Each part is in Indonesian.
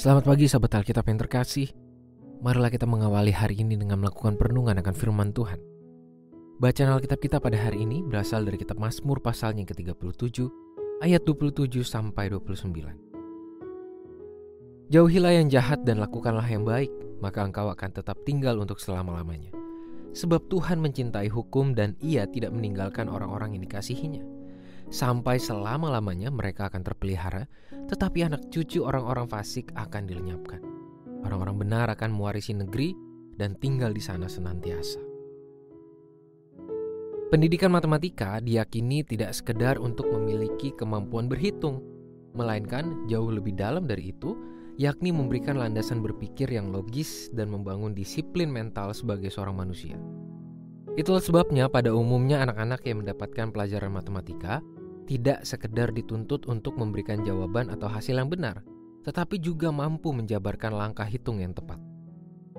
Selamat pagi sahabat Alkitab yang terkasih. Marilah kita mengawali hari ini dengan melakukan perenungan akan firman Tuhan. Bacaan Alkitab kita pada hari ini berasal dari kitab Mazmur pasalnya ke-37 ayat 27 sampai 29. Jauhilah yang jahat dan lakukanlah yang baik, maka engkau akan tetap tinggal untuk selama-lamanya. Sebab Tuhan mencintai hukum dan ia tidak meninggalkan orang-orang yang dikasihinya sampai selama-lamanya mereka akan terpelihara, tetapi anak cucu orang-orang fasik akan dilenyapkan. Orang-orang benar akan mewarisi negeri dan tinggal di sana senantiasa. Pendidikan matematika diyakini tidak sekedar untuk memiliki kemampuan berhitung, melainkan jauh lebih dalam dari itu, yakni memberikan landasan berpikir yang logis dan membangun disiplin mental sebagai seorang manusia. Itulah sebabnya pada umumnya anak-anak yang mendapatkan pelajaran matematika tidak sekedar dituntut untuk memberikan jawaban atau hasil yang benar, tetapi juga mampu menjabarkan langkah hitung yang tepat.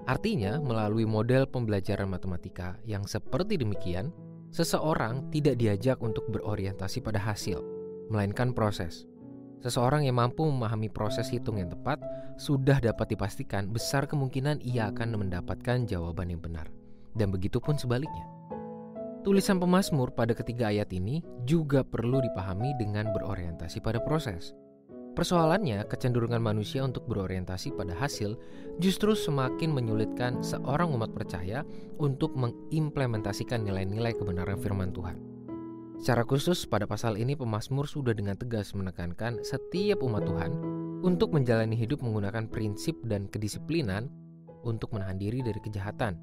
Artinya, melalui model pembelajaran matematika yang seperti demikian, seseorang tidak diajak untuk berorientasi pada hasil, melainkan proses. Seseorang yang mampu memahami proses hitung yang tepat sudah dapat dipastikan besar kemungkinan ia akan mendapatkan jawaban yang benar. Dan begitu pun sebaliknya. Tulisan pemazmur pada ketiga ayat ini juga perlu dipahami dengan berorientasi pada proses. Persoalannya, kecenderungan manusia untuk berorientasi pada hasil justru semakin menyulitkan seorang umat percaya untuk mengimplementasikan nilai-nilai kebenaran firman Tuhan. Secara khusus, pada pasal ini pemazmur sudah dengan tegas menekankan setiap umat Tuhan untuk menjalani hidup menggunakan prinsip dan kedisiplinan untuk menahan diri dari kejahatan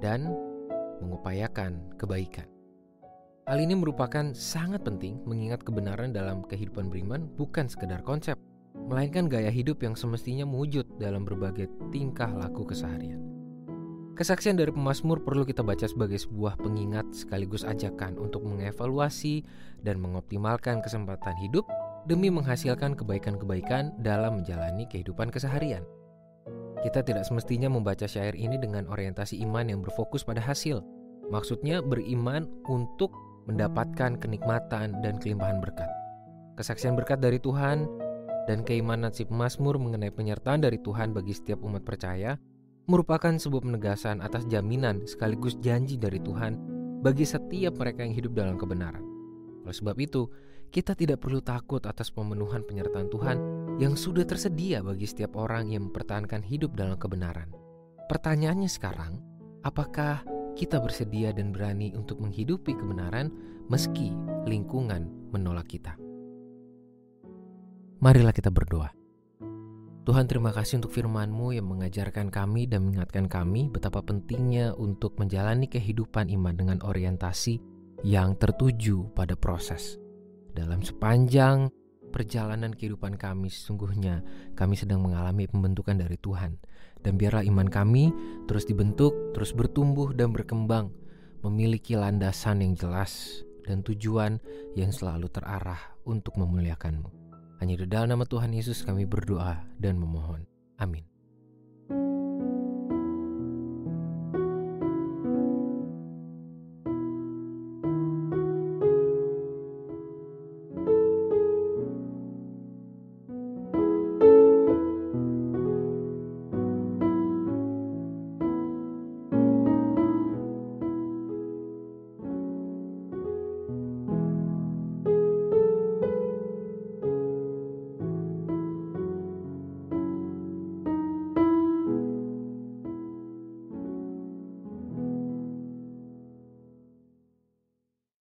dan mengupayakan kebaikan. Hal ini merupakan sangat penting mengingat kebenaran dalam kehidupan beriman bukan sekedar konsep, melainkan gaya hidup yang semestinya mewujud dalam berbagai tingkah laku keseharian. Kesaksian dari pemazmur perlu kita baca sebagai sebuah pengingat sekaligus ajakan untuk mengevaluasi dan mengoptimalkan kesempatan hidup demi menghasilkan kebaikan-kebaikan dalam menjalani kehidupan keseharian. Kita tidak semestinya membaca syair ini dengan orientasi iman yang berfokus pada hasil. Maksudnya beriman untuk mendapatkan kenikmatan dan kelimpahan berkat. Kesaksian berkat dari Tuhan dan keimanan si pemazmur mengenai penyertaan dari Tuhan bagi setiap umat percaya merupakan sebuah penegasan atas jaminan sekaligus janji dari Tuhan bagi setiap mereka yang hidup dalam kebenaran. Oleh sebab itu, kita tidak perlu takut atas pemenuhan penyertaan Tuhan yang sudah tersedia bagi setiap orang yang mempertahankan hidup dalam kebenaran. Pertanyaannya sekarang, apakah kita bersedia dan berani untuk menghidupi kebenaran meski lingkungan menolak kita? Marilah kita berdoa. Tuhan terima kasih untuk firman-Mu yang mengajarkan kami dan mengingatkan kami betapa pentingnya untuk menjalani kehidupan iman dengan orientasi yang tertuju pada proses. Dalam sepanjang perjalanan kehidupan kami sesungguhnya kami sedang mengalami pembentukan dari Tuhan. Dan biarlah iman kami terus dibentuk, terus bertumbuh dan berkembang, memiliki landasan yang jelas dan tujuan yang selalu terarah untuk memuliakan-Mu. Hanya di dalam nama Tuhan Yesus kami berdoa dan memohon. Amin.